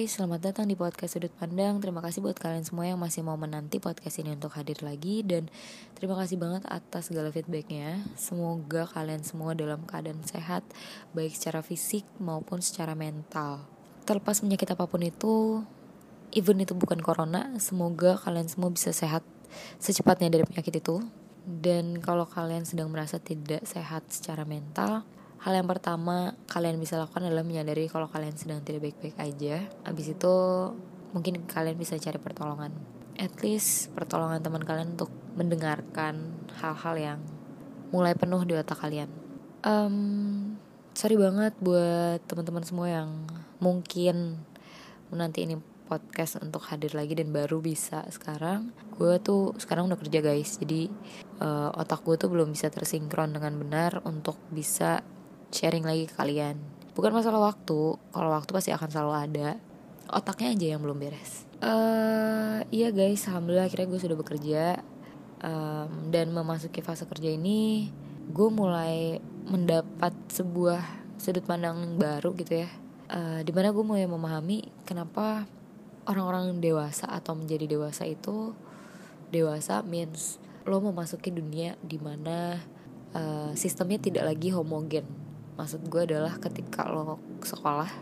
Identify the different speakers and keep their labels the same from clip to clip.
Speaker 1: guys, selamat datang di podcast Sudut Pandang. Terima kasih buat kalian semua yang masih mau menanti podcast ini untuk hadir lagi. Dan terima kasih banget atas segala feedbacknya. Semoga kalian semua dalam keadaan sehat Baik secara fisik maupun secara mental. Terlepas penyakit apa pun itu Even itu bukan corona Semoga kalian semua bisa sehat secepatnya dari penyakit itu. Dan kalau kalian sedang merasa tidak sehat secara mental Hal yang pertama kalian bisa lakukan adalah menyadari kalau kalian sedang tidak baik-baik aja. Abis itu mungkin kalian bisa cari pertolongan. At least pertolongan teman kalian untuk mendengarkan hal-hal yang mulai penuh di otak kalian. Um, sorry banget buat teman-teman semua yang mungkin menanti ini podcast untuk hadir lagi dan baru bisa sekarang gue tuh sekarang udah kerja guys jadi uh, otak gue tuh belum bisa tersinkron dengan benar untuk bisa sharing lagi ke kalian. Bukan masalah waktu kalau waktu pasti akan selalu ada. Otaknya aja yang belum beres. Uh, iya guys alhamdulillah akhirnya gue sudah bekerja. Um, dan memasuki fase kerja ini gue mulai mendapat sebuah sudut pandang baru gitu ya. Uh, di mana gue mulai memahami kenapa orang-orang dewasa atau menjadi dewasa itu dewasa means lo memasuki dunia di mana uh, sistemnya tidak lagi homogen maksud gue adalah ketika lo sekolah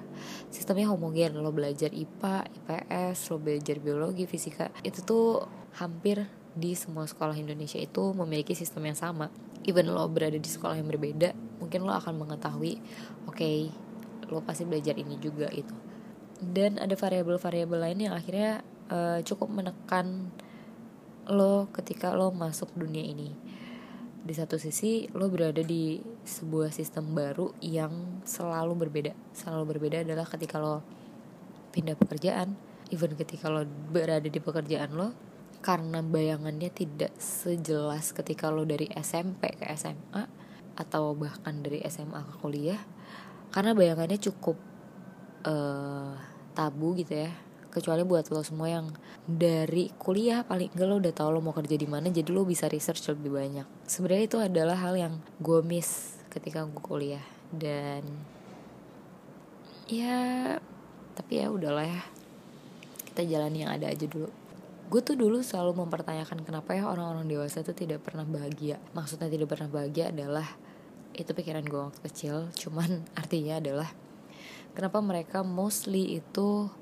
Speaker 1: sistemnya homogen lo belajar IPA IPS lo belajar biologi fisika itu tuh hampir di semua sekolah Indonesia itu memiliki sistem yang sama. Even lo berada di sekolah yang berbeda mungkin lo akan mengetahui oke okay, lo pasti belajar ini juga itu dan ada variabel-variabel lain yang akhirnya uh, cukup menekan lo ketika lo masuk dunia ini di satu sisi lo berada di sebuah sistem baru yang selalu berbeda. Selalu berbeda adalah ketika lo pindah pekerjaan even ketika lo berada di pekerjaan lo karena bayangannya tidak sejelas ketika lo dari SMP ke SMA atau bahkan dari SMA ke kuliah karena bayangannya cukup uh, tabu gitu ya kecuali buat lo semua yang dari kuliah paling enggak lo udah tau lo mau kerja di mana jadi lo bisa research lebih banyak. Sebenarnya itu adalah hal yang gue miss ketika gue kuliah. Dan ya tapi ya udahlah ya. Kita jalani yang ada aja dulu. Gue tuh dulu selalu mempertanyakan kenapa ya orang-orang dewasa itu tidak pernah bahagia. Maksudnya tidak pernah bahagia adalah itu pikiran gue waktu kecil. Cuman artinya adalah kenapa mereka mostly itu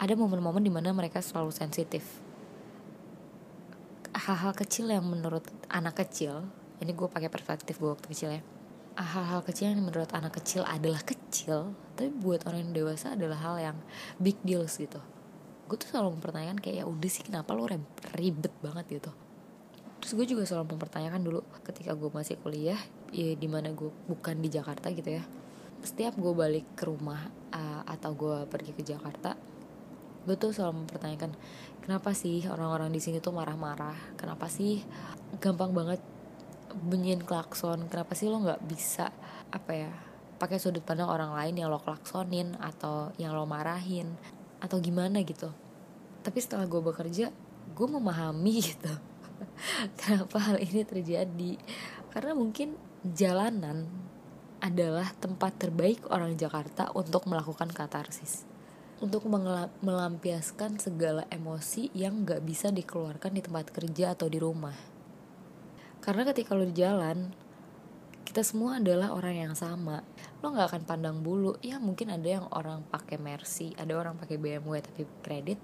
Speaker 1: ada momen-momen di mana mereka selalu sensitif. Hal-hal kecil yang menurut anak kecil ini gue pakai perspektif gue waktu kecil ya. Hal-hal kecil yang menurut anak kecil adalah kecil tapi buat orang yang dewasa adalah hal yang big deals gitu. Gue tuh selalu mempertanyakan kayak ya udah sih kenapa lo ribet banget gitu? Terus gue juga selalu mempertanyakan dulu ketika gue masih kuliah ya di mana gue bukan di Jakarta gitu ya. Setiap gue balik ke rumah uh, atau gue pergi ke Jakarta gue tuh selalu mempertanyakan kenapa sih orang-orang di sini tuh marah-marah? Kenapa sih gampang banget bunyiin klakson? Kenapa sih lo nggak bisa apa ya pakai sudut pandang orang lain yang lo klaksonin atau yang lo marahin? Atau gimana gitu? Tapi setelah gue bekerja gue memahami gitu kenapa hal ini terjadi. Karena mungkin jalanan adalah tempat terbaik orang Jakarta untuk melakukan katarsis untuk melampiaskan segala emosi yang gak bisa dikeluarkan di tempat kerja atau di rumah. Karena ketika lo di jalan, kita semua adalah orang yang sama. Lo gak akan pandang bulu. Ya mungkin ada yang orang pakai Mercy, ada orang pakai BMW tapi kredit,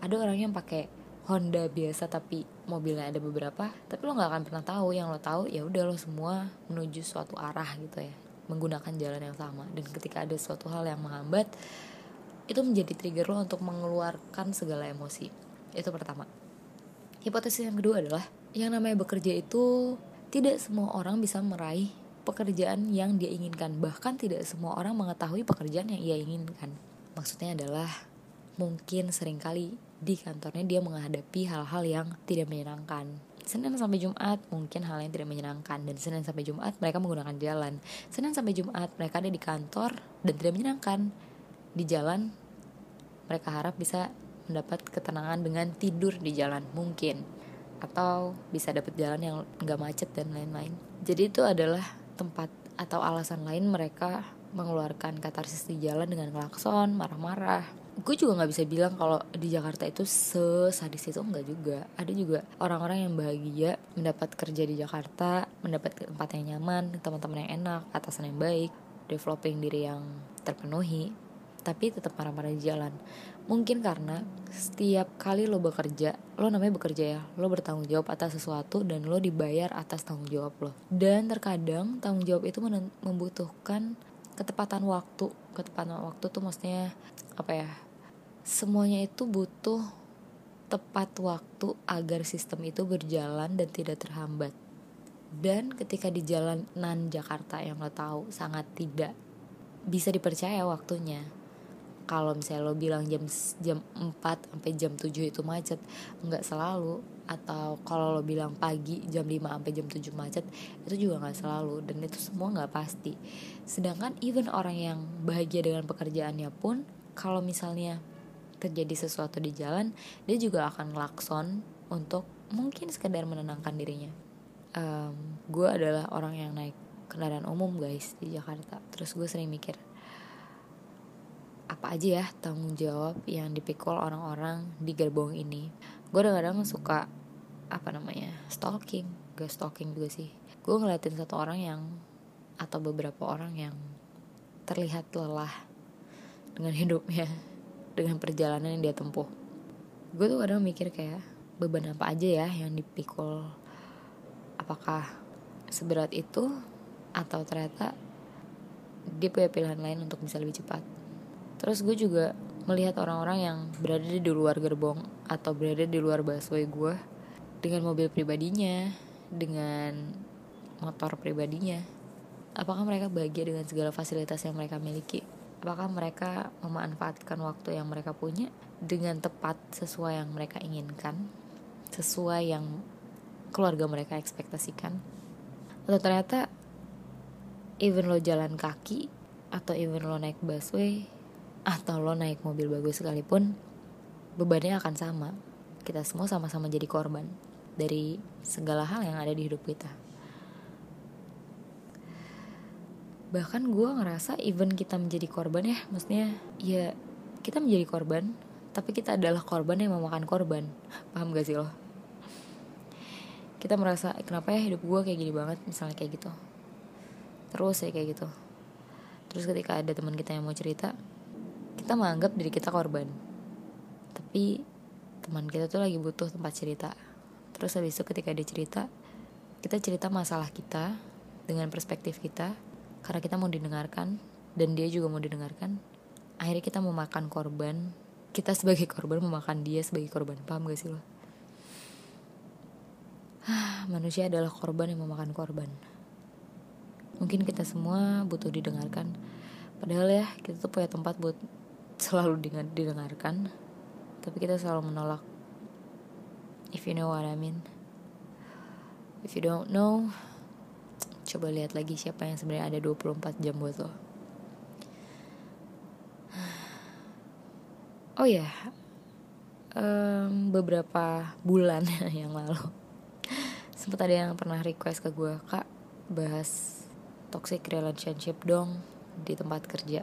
Speaker 1: ada orang yang pakai Honda biasa tapi mobilnya ada beberapa. Tapi lo gak akan pernah tahu. Yang lo tahu ya udah lo semua menuju suatu arah gitu ya, menggunakan jalan yang sama. Dan ketika ada suatu hal yang menghambat, itu menjadi trigger lo untuk mengeluarkan segala emosi. Itu pertama. Hipotesis yang kedua adalah yang namanya bekerja itu tidak semua orang bisa meraih pekerjaan yang dia inginkan. Bahkan tidak semua orang mengetahui pekerjaan yang ia inginkan. Maksudnya adalah mungkin sering kali di kantornya dia menghadapi hal-hal yang tidak menyenangkan. Senin sampai Jumat mungkin hal yang tidak menyenangkan. Dan Senin sampai Jumat mereka menggunakan jalan. Senin sampai Jumat mereka ada di kantor dan tidak menyenangkan. Di jalan mereka harap bisa mendapat ketenangan dengan tidur di jalan mungkin. Atau bisa dapat jalan yang nggak macet dan lain-lain. Jadi itu adalah tempat atau alasan lain mereka mengeluarkan katarsis di jalan dengan klakson marah-marah. Gue juga nggak bisa bilang kalau di Jakarta itu sesadis itu enggak juga. Ada juga orang-orang yang bahagia mendapat kerja di Jakarta mendapat tempat yang nyaman teman-teman yang enak atasan yang baik developing diri yang terpenuhi tapi tetap marah-marah di jalan mungkin karena setiap kali lo bekerja lo namanya bekerja ya lo bertanggung jawab atas sesuatu dan lo dibayar atas tanggung jawab lo dan terkadang tanggung jawab itu membutuhkan ketepatan waktu ketepatan waktu tuh maksudnya apa ya semuanya itu butuh tepat waktu agar sistem itu berjalan dan tidak terhambat. Dan ketika di jalanan Jakarta yang lo tahu sangat tidak bisa dipercaya waktunya. Kalau misalnya lo bilang jam jam 4 sampai jam 7 itu macet, nggak selalu. Atau kalau lo bilang pagi jam 5 sampai jam 7 macet, itu juga nggak selalu dan itu semua nggak pasti. Sedangkan even orang yang bahagia dengan pekerjaannya pun kalau misalnya terjadi sesuatu di jalan dia juga akan lakson untuk mungkin sekedar menenangkan dirinya um, gue adalah orang yang naik kendaraan umum guys di Jakarta terus gue sering mikir apa aja ya tanggung jawab yang dipikul orang-orang di gerbong ini. Gue kadang-kadang suka apa namanya stalking. Gak stalking juga sih. Gue ngeliatin satu orang yang atau beberapa orang yang terlihat lelah dengan hidupnya dengan perjalanan yang dia tempuh. Gue tuh kadang mikir kayak beban apa aja ya yang dipikul? Apakah seberat itu atau ternyata dia punya pilihan lain untuk bisa lebih cepat terus gue juga melihat orang-orang yang berada di luar gerbong atau berada di luar busway gue dengan mobil pribadinya dengan motor pribadinya. Apakah mereka bahagia dengan segala fasilitas yang mereka miliki? Apakah mereka memanfaatkan waktu yang mereka punya dengan tepat sesuai yang mereka inginkan? Sesuai yang keluarga mereka ekspektasikan? Atau ternyata even lo jalan kaki atau even lo naik busway atau lo naik mobil bagus sekalipun bebannya akan sama. Kita semua sama-sama jadi korban dari segala hal yang ada di hidup kita. Bahkan gue ngerasa even kita menjadi korban ya maksudnya ya kita menjadi korban tapi kita adalah korban yang memakan korban. Paham gak sih lo? Kita merasa kenapa ya hidup gue kayak gini banget? Misalnya kayak gitu. Terus ya kayak gitu. Terus ketika ada teman kita yang mau cerita kita menganggap diri kita korban. Tapi teman kita tuh lagi butuh tempat cerita. Terus habis itu ketika dia cerita kita cerita masalah kita dengan perspektif kita karena kita mau didengarkan dan dia juga mau didengarkan akhirnya kita memakan korban. Kita sebagai korban memakan dia sebagai korban. Paham gak sih lo? Manusia adalah korban yang memakan korban. Mungkin kita semua butuh didengarkan. Padahal ya kita tuh punya tempat buat selalu didengarkan tapi kita selalu menolak. If you know what I mean. If you don't know coba lihat lagi siapa yang sebenarnya ada 24 jam buat lo. Oh ya um, beberapa bulan yang lalu sempat ada yang pernah request ke gue kak bahas toxic relationship dong di tempat kerja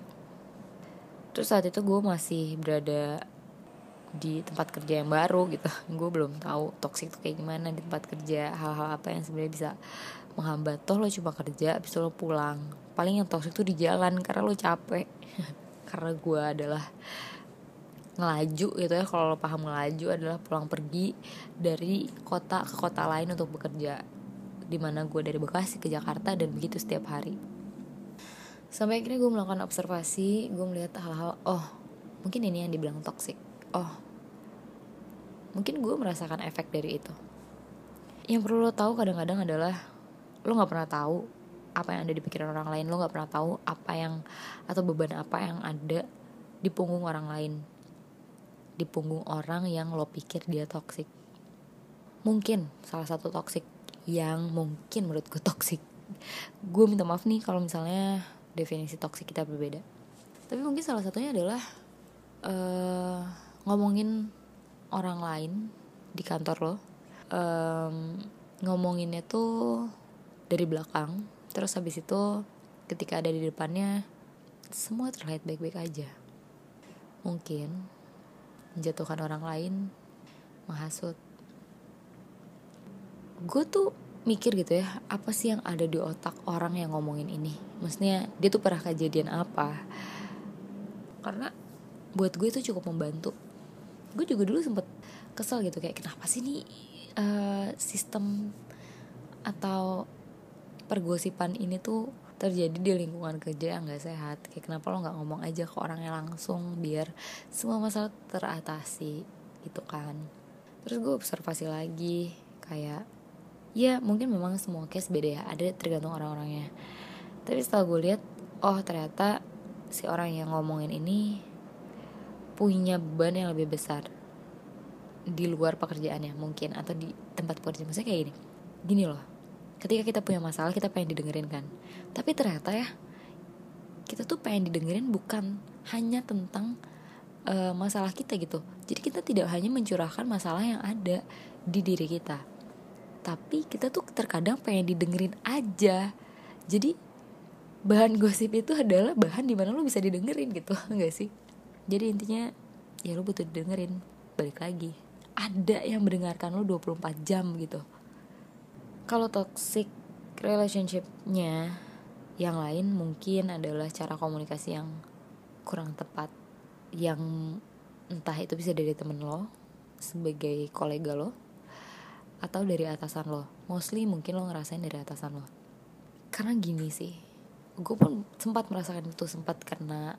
Speaker 1: terus saat itu gue masih berada di tempat kerja yang baru gitu. Gue belum tahu toxic itu kayak gimana di tempat kerja hal-hal apa yang sebenarnya bisa menghambat. Toh lo cuma kerja habis lo pulang. Paling yang toxic tuh di jalan karena lo capek. Karena gue adalah ngelaju gitu ya. Kalau lo paham ngelaju adalah pulang pergi dari kota ke kota lain untuk bekerja. Di mana gue dari Bekasi ke Jakarta dan begitu setiap hari sampai akhirnya gue melakukan observasi gue melihat hal-hal oh mungkin ini yang dibilang toxic. Oh mungkin gue merasakan efek dari itu. Yang perlu lo tahu kadang-kadang adalah lo nggak pernah tahu apa yang ada di pikiran orang lain. Lo nggak pernah tahu apa yang atau beban apa yang ada di punggung orang lain. Di punggung orang yang lo pikir dia toksik mungkin salah satu toksik yang mungkin menurut gue toksik gue minta maaf nih kalau misalnya definisi toksik kita berbeda. Tapi mungkin salah satunya adalah uh, ngomongin orang lain di kantor lo. Um, ngomonginnya tuh dari belakang terus habis itu ketika ada di depannya semua terlihat baik-baik aja. Mungkin menjatuhkan orang lain menghasut. Gue tuh mikir gitu ya apa sih yang ada di otak orang yang ngomongin ini? Maksudnya dia tuh pernah kejadian apa? Karena buat gue itu cukup membantu. Gue juga dulu sempet kesel gitu kayak kenapa sih nih uh, sistem atau pergosipan ini tuh terjadi di lingkungan kerja yang gak sehat? Kayak kenapa lo nggak ngomong aja ke orangnya langsung biar semua masalah teratasi? Gitu kan. Terus gue observasi lagi kayak ya mungkin memang semua case beda ya. Ada tergantung orang-orangnya. Tapi setelah gue lihat oh ternyata si orang yang ngomongin ini punya beban yang lebih besar di luar pekerjaannya mungkin atau di tempat pekerjaan maksudnya kayak gini gini loh. Ketika kita punya masalah kita pengen didengerin kan. Tapi ternyata ya kita tuh pengen didengerin bukan hanya tentang uh, masalah kita gitu. Jadi kita tidak hanya mencurahkan masalah yang ada di diri kita tapi kita tuh terkadang pengen didengerin aja. Jadi bahan gosip itu adalah bahan di mana lo bisa didengerin gitu enggak sih? Jadi intinya ya lo butuh didengerin balik lagi. Ada yang mendengarkan lo 24 jam gitu. Kalau toxic relationshipnya yang lain mungkin adalah cara komunikasi yang kurang tepat yang entah itu bisa dari temen lo sebagai kolega lo atau dari atasan lo? Mostly mungkin lo ngerasain dari atasan lo. Karena gini sih gue pun sempat merasakan itu sempat karena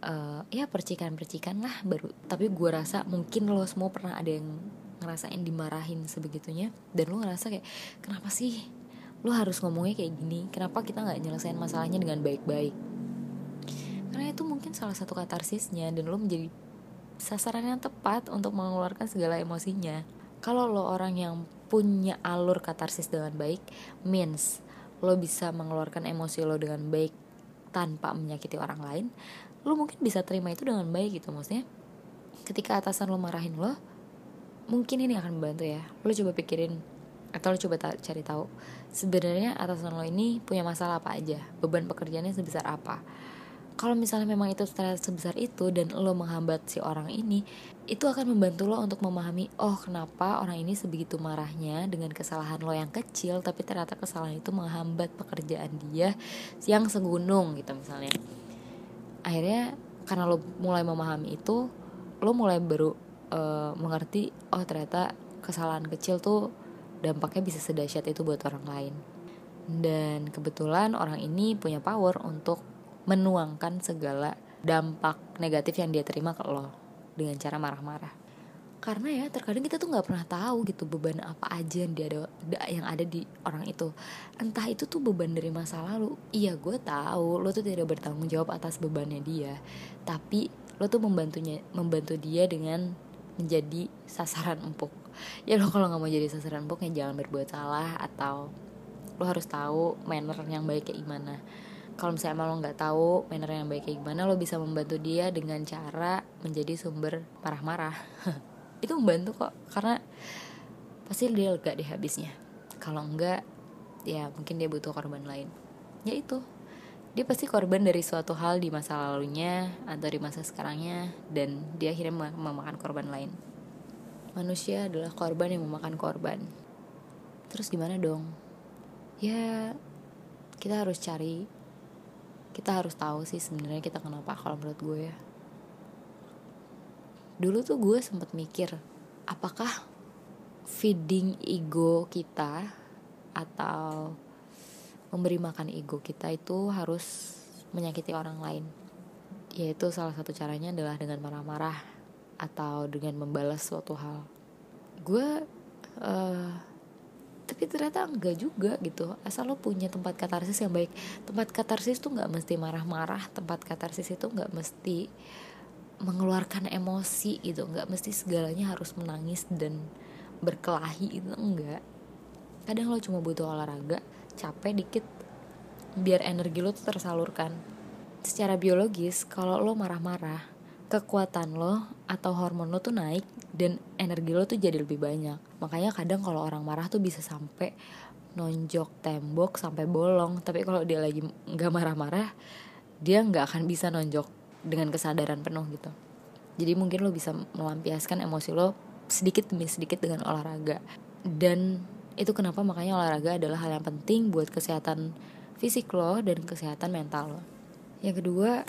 Speaker 1: uh, ya percikan-percikan lah baru. Tapi gue rasa mungkin lo semua pernah ada yang ngerasain dimarahin sebegitunya. Dan lo ngerasa kayak kenapa sih lo harus ngomongnya kayak gini? Kenapa kita nggak nyelesain masalahnya dengan baik-baik? Karena itu mungkin salah satu katarsisnya dan lo menjadi sasaran yang tepat untuk mengeluarkan segala emosinya kalau lo orang yang punya alur katarsis dengan baik means lo bisa mengeluarkan emosi lo dengan baik tanpa menyakiti orang lain lo mungkin bisa terima itu dengan baik gitu. Maksudnya ketika atasan lo marahin lo mungkin ini akan membantu ya. Lo coba pikirin atau lo coba cari tahu sebenarnya atasan lo ini punya masalah apa aja? Beban pekerjaannya sebesar apa kalau misalnya memang itu ternyata sebesar itu dan lo menghambat si orang ini itu akan membantu lo untuk memahami oh kenapa orang ini sebegitu marahnya dengan kesalahan lo yang kecil tapi ternyata kesalahan itu menghambat pekerjaan dia yang segunung gitu misalnya. Akhirnya karena lo mulai memahami itu lo mulai baru uh, mengerti oh ternyata kesalahan kecil tuh dampaknya bisa sedahsyat itu buat orang lain. Dan kebetulan orang ini punya power untuk menuangkan segala dampak negatif yang dia terima ke lo dengan cara marah-marah. Karena ya terkadang kita tuh nggak pernah tahu gitu beban apa aja yang dia ada yang ada di orang itu. Entah itu tuh beban dari masa lalu. Iya gue tahu lo tuh tidak bertanggung jawab atas bebannya dia. Tapi lo tuh membantunya membantu dia dengan menjadi sasaran empuk. Ya lo kalau nggak mau jadi sasaran empuk ya jangan berbuat salah atau lo harus tahu manner yang baik kayak gimana kalau misalnya emang lo nggak tahu manner yang baik kayak gimana lo bisa membantu dia dengan cara menjadi sumber marah-marah. Itu membantu kok karena pasti dia lega deh habisnya. Kalau enggak ya mungkin dia butuh korban lain. Ya itu. Dia pasti korban dari suatu hal di masa lalunya atau di masa sekarangnya dan dia akhirnya memakan korban lain. Manusia adalah korban yang memakan korban. Terus gimana dong? Ya kita harus cari kita harus tahu sih sebenarnya kita kenapa kalau menurut gue ya. Dulu tuh gue sempet mikir apakah feeding ego kita atau memberi makan ego kita itu harus menyakiti orang lain? Yaitu salah satu caranya adalah dengan marah-marah atau dengan membalas suatu hal. Gue uh, tapi ternyata enggak juga gitu. Asal lo punya tempat katarsis yang baik. Tempat katarsis tuh nggak mesti marah-marah. Tempat katarsis itu nggak mesti mengeluarkan emosi gitu. Nggak mesti segalanya harus menangis dan berkelahi itu enggak. Kadang lo cuma butuh olahraga capek dikit biar energi lo tuh tersalurkan. Secara biologis kalau lo marah-marah kekuatan lo atau hormon lo tuh naik dan energi lo tuh jadi lebih banyak. Makanya kadang kalau orang marah tuh bisa sampai nonjok tembok sampai bolong. Tapi kalau dia lagi nggak marah-marah dia nggak akan bisa nonjok dengan kesadaran penuh gitu. Jadi mungkin lo bisa melampiaskan emosi lo sedikit demi sedikit dengan olahraga. Dan itu kenapa makanya olahraga adalah hal yang penting buat kesehatan fisik lo dan kesehatan mental lo. Yang kedua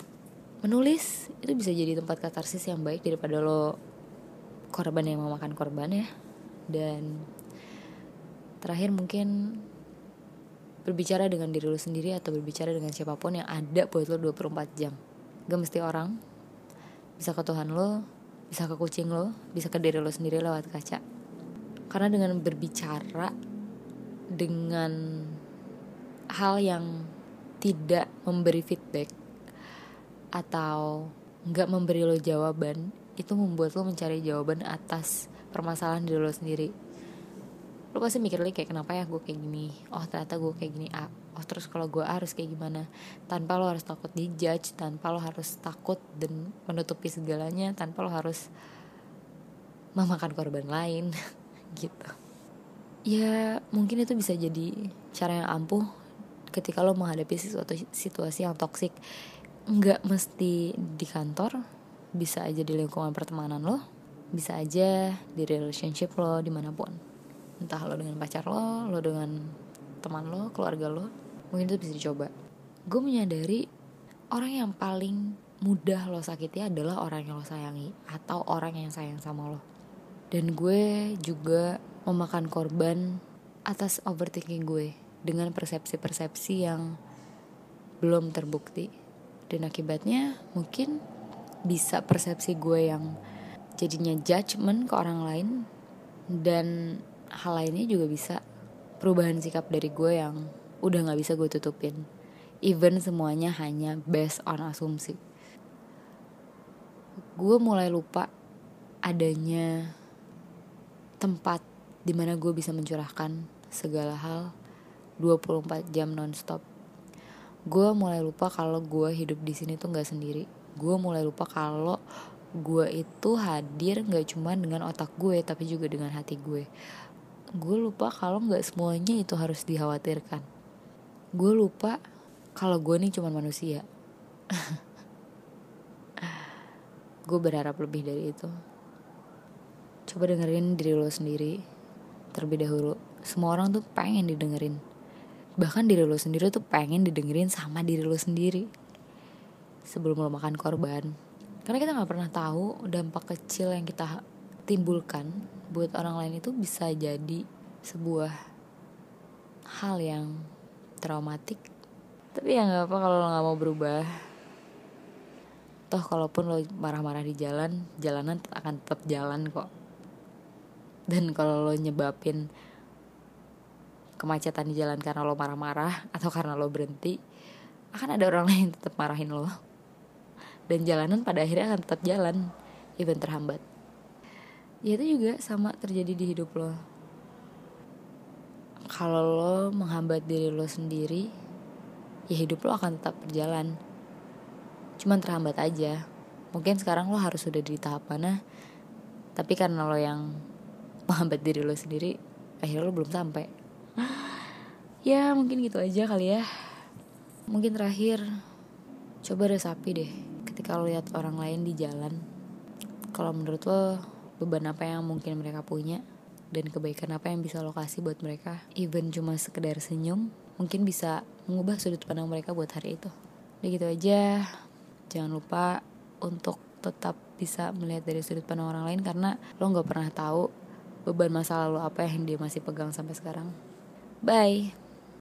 Speaker 1: menulis itu bisa jadi tempat katarsis yang baik daripada lo korban yang memakan korban ya. Dan terakhir mungkin berbicara dengan diri lo sendiri atau berbicara dengan siapa pun yang ada buat lo 24 jam. Gak mesti orang. Bisa ke Tuhan lo bisa ke kucing lo bisa ke diri lo sendiri lewat kaca. Karena dengan berbicara dengan hal yang tidak memberi feedback atau nggak memberi lo jawaban itu membuat lo mencari jawaban atas permasalahan diri lo sendiri. Lo pasti mikir lagi kayak kenapa ya gue kayak gini? Oh ternyata gue kayak gini ah oh terus kalau gue harus kayak gimana? Tanpa lo harus takut dijudge tanpa lo harus takut dan menutupi segalanya tanpa lo harus memakan korban lain gitu. Ya mungkin itu bisa jadi cara yang ampuh ketika lo menghadapi sesuatu situasi yang toksik nggak mesti di kantor bisa aja di lingkungan pertemanan lo bisa aja di relationship lo di mana pun. Entah lo dengan pacar lo lo dengan teman lo keluarga lo mungkin itu bisa dicoba. Gue menyadari orang yang paling mudah lo sakiti adalah orang yang lo sayangi atau orang yang sayang sama lo. Dan gue juga memakan korban atas overthinking gue dengan persepsi-persepsi yang belum terbukti. Dan akibatnya mungkin bisa persepsi gue yang jadinya judgement ke orang lain dan hal lainnya juga bisa. Perubahan sikap dari gue yang udah gak bisa gue tutupin. Even semuanya hanya based on asumsi. Gue mulai lupa adanya tempat di mana gue bisa mencurahkan segala hal 24 jam nonstop. Gue mulai lupa kalau gue hidup di sini tuh nggak sendiri gue mulai lupa kalau gue itu hadir nggak cuma dengan otak gue tapi juga dengan hati gue. Gue lupa kalau nggak semuanya itu harus dikhawatirkan. Gue lupa kalau gue nih cuma manusia. Gue berharap lebih dari itu. Coba dengerin diri lo sendiri terlebih dahulu. Semua orang tuh pengen didengerin. Bahkan diri lo sendiri tuh pengen didengerin sama diri lo sendiri sebelum lo makan korban. Karena kita nggak pernah tahu dampak kecil yang kita timbulkan buat orang lain itu bisa jadi sebuah hal yang traumatik. Tapi ya nggak apa kalau lo nggak mau berubah. Toh kalaupun lo marah-marah di jalan jalanan akan tetap jalan kok. Dan kalau lo nyebabin kemacetan di jalan karena lo marah-marah atau karena lo berhenti akan ada orang lain tetap marahin lo dan jalanan pada akhirnya akan tetap jalan even terhambat. Ya itu juga sama terjadi di hidup lo. Kalau lo menghambat diri lo sendiri ya hidup lo akan tetap berjalan. Cuman terhambat aja. Mungkin sekarang lo harus sudah di tahap mana tapi karena lo yang menghambat diri lo sendiri akhirnya lo belum sampai. Ya mungkin gitu aja kali ya. Mungkin terakhir coba resapi deh lo lihat orang lain di jalan kalau menurut lo beban apa yang mungkin mereka punya dan kebaikan apa yang bisa lo kasih buat mereka? Even cuma sekedar senyum mungkin bisa mengubah sudut pandang mereka buat hari itu. Udah gitu aja jangan lupa untuk tetap bisa melihat dari sudut pandang orang lain karena lo nggak pernah tahu beban masa lalu apa yang dia masih pegang sampai sekarang. Bye